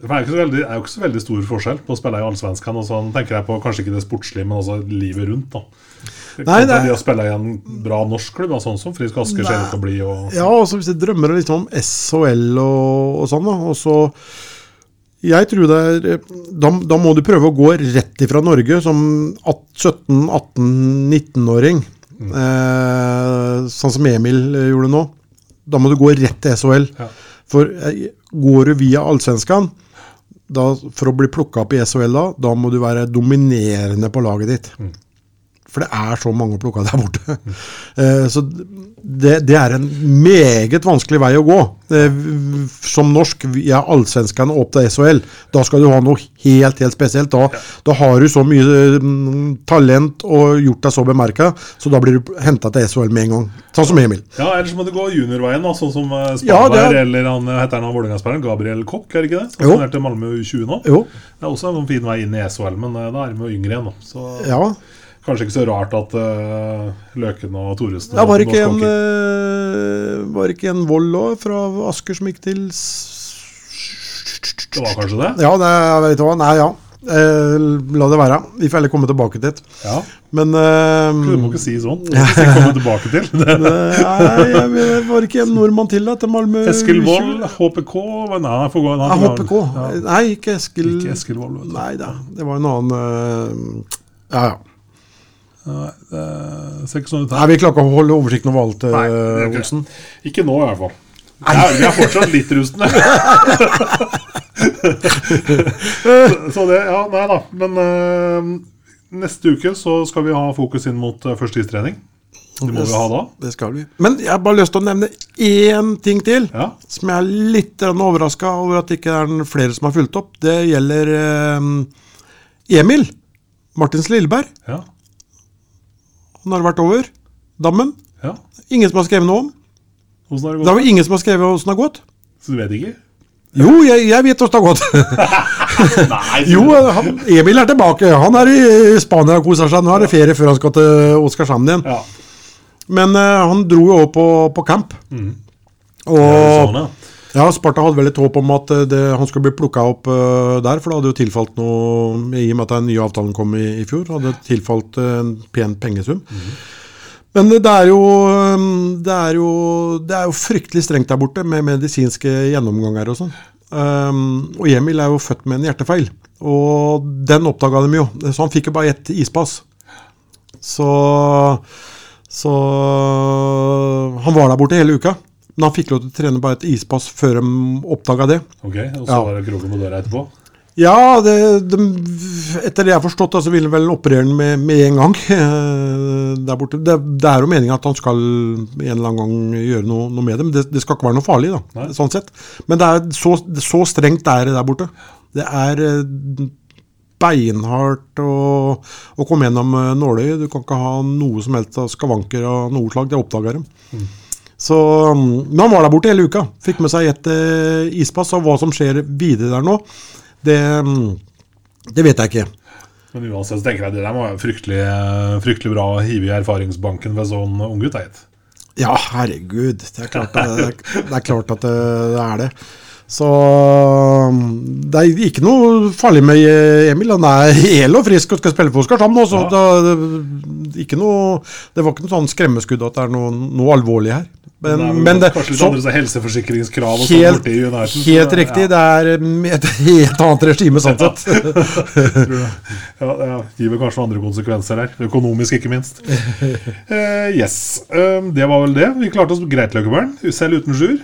Det er, jo veldig, er jo ikke så veldig stor forskjell på å spille i Allsvenskan. Og sånn tenker jeg på kanskje ikke det sportslige, men også livet rundt. da Nei, det er- å spille i en bra norsk klubb, sånn som Frisk Asker ser ut til å bli. Og, Ja, altså hvis jeg drømmer liksom om SHL og, og sånn, da, og så Jeg tror det er da, da må du prøve å gå rett ifra Norge som 17-18-19-åring. Eh, sånn som Emil gjorde nå. Da må du gå rett til SHL. Ja. For eh, går du via Allsvenskan, da, for å bli plukka opp i SHL da, da må du være dominerende på laget ditt. For det er så mange å plukke av der borte. Eh, så det, det er en meget vanskelig vei å gå. Eh, som norsk via allsvenskene opp til SHL. Da skal du ha noe helt helt spesielt. Da, da har du så mye mm, talent og gjort deg så bemerka, så da blir du henta til SHL med en gang. Sånn som Emil. ja, Ellers må du gå juniorveien, da, sånn som eh, Ja, Spanberg er- eller han heter han Vålerenga-spilleren Gabriel Kokk, er det ikke det? Som Jo. signerte Malmö U20 nå. Jo, Det er også en fin vei inn i SHL, men da er de jo yngre igjen. Så ja. Kanskje ikke så rart at uh, Løken og Thoresen ja var, ikke en, eh, var ikke en Vold òg, fra Asker, som gikk til Det var kanskje det? Ja, det jeg vet hva. Nei, ja. Eh, la det være. Vi får heller komme tilbake til. Ja. Men eh, Du må ikke si sånn. <laughs> Du må ikke si komme tilbake til. Nei, jeg var ikke en <laughs> nordmann til da, til Malmö? Eskil Wold, HPK Nei, får gå. Nei, Ja, HPK. Ja. Nei, ikke Eskil. Ikke Eskil Wold. Nei da, det var en annen uh, Ja, ja. Nei, det ser ikke sånn ut Nei. Vi klarer ikke å holde oversikten over alt, Nei, eh, er ikke. Olsen. Ikke nå, i hvert fall. Ja, vi er fortsatt litt rustne. så, <laughs> så det Ja, nei da. Men eh, neste uke så skal vi ha fokus inn mot uh. Det må vi ha da. Det skal vi. Men jeg har bare lyst til å nevne én ting til. Ja. Som jeg er litt overraska over at det ikke er flere som har fulgt opp. Det gjelder eh, Emil Martins Lilleberg. Ja. Han har vært over dammen. ja. Ingen som har skrevet noe om. Åssen har det Det er jo ingen som har skrevet hvordan det har gått. Så du vet ikke? Jo, jeg, jeg vet hvordan det har gått. <laughs> <laughs> Nei, jo, han, Emil er tilbake. Han er i Spania og koser seg. Nå er det ferie før han skal til Oskarshamn igjen. Ja. Men uh, han dro jo også på, på camp. Og Sånn, ja. Ja, Sparta hadde vel et håp om at eh, det, han skulle bli plukka opp uh, der, for det hadde jo tilfalt noe I og med at den nye avtalen kom i, i fjor, hadde tilfalt uh, en pen pengesum. Men det er, jo, det, er jo, det er jo fryktelig strengt der borte med medisinske gjennomganger og sånn. Um, og Emil er jo født med en hjertefeil, og den oppdaga de jo. Så han fikk jo bare ett ispass. Så, så han var der borte hele uka. Men han fikk lov til å trene bare et ispass før de oppdaga det. Ok, og så Ja. var det kroken på døra etterpå? Ja, det, de, etter det jeg har forstått, så vil han vel operere den med, med en gang. <laughs> eh, der borte. Det, det er jo meninga at han skal en eller annen gang gjøre noe, noe med det. Men det, det skal ikke være noe farlig, da, Nei. sånn sett. Men det er så, så strengt er det der borte. Det er eh, beinhardt å, å komme gjennom eh, nåløyet. Du kan ikke ha noe som helst av skavanker av noe slag. Det oppdager de. Så, mm, men han var der borte hele uka. Fikk med seg et uh, ispass. Og hva som skjer videre der nå, det, mm, det vet jeg ikke. Men uansett så tenker jeg det der må være fryktelig, eh, fryktelig bra å hive i erfaringsbanken ved sånn unggutt. Ja, herregud. Det er klart, det, det er, klart at det, det er det. Så um, det er ikke noe farlig med Emil. Han er <laughs> hel og frisk og skal spille for Oskarshamn nå, så Ja. det, ikke noe, det var ikke noe sånn skremmeskudd at det er noe, noe alvorlig her. Men, det er vel men det, kanskje litt så, andre helseforsikringskrav og sånn helt, borti United. helt det- riktig, Ja, det er um, et <laughs> helt annet regime sånn sett. <laughs> ja, det. ja, gir vel kanskje andre konsekvenser her. Økonomisk, ikke minst. Uh, yes. Eh, det var vel det. Vi klarte oss greit, Løkkebern. Selv uten Sjur.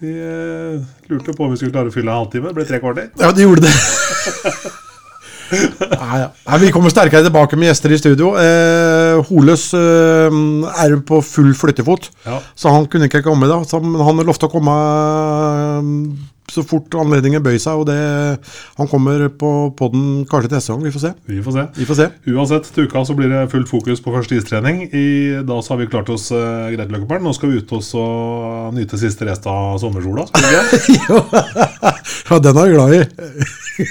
Vi eh, lurte på om vi skulle klare å fylle en halvtime. Det ble tre kvarter. Ja, de gjorde det. <laughs> Nei, ja. Vi kommer sterkere tilbake med gjester i studio. Eh, Holøs eh, er på full flyttefot, Ja. så han kunne ikke komme. i dag. Han lovte å komme eh, så fort anledningen bøy seg. Og det, han kommer på podden kanskje til neste gang. Vi får se. Vi får se. Vi får se. Uansett, til uka så blir det fullt fokus på første istrening. I da så har vi klart oss uh, greit, Løkkeberg. Nå skal vi ut og nyte siste rest av sommersola. Vi? <laughs> Ja, den er jeg glad i.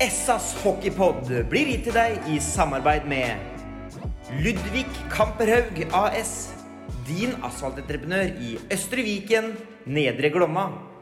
Essas hockeypod blir gitt til deg i samarbeid med Ludvig Kamperhaug AS. Din asfaltentreprenør i Østre Viken, Nedre Glomma.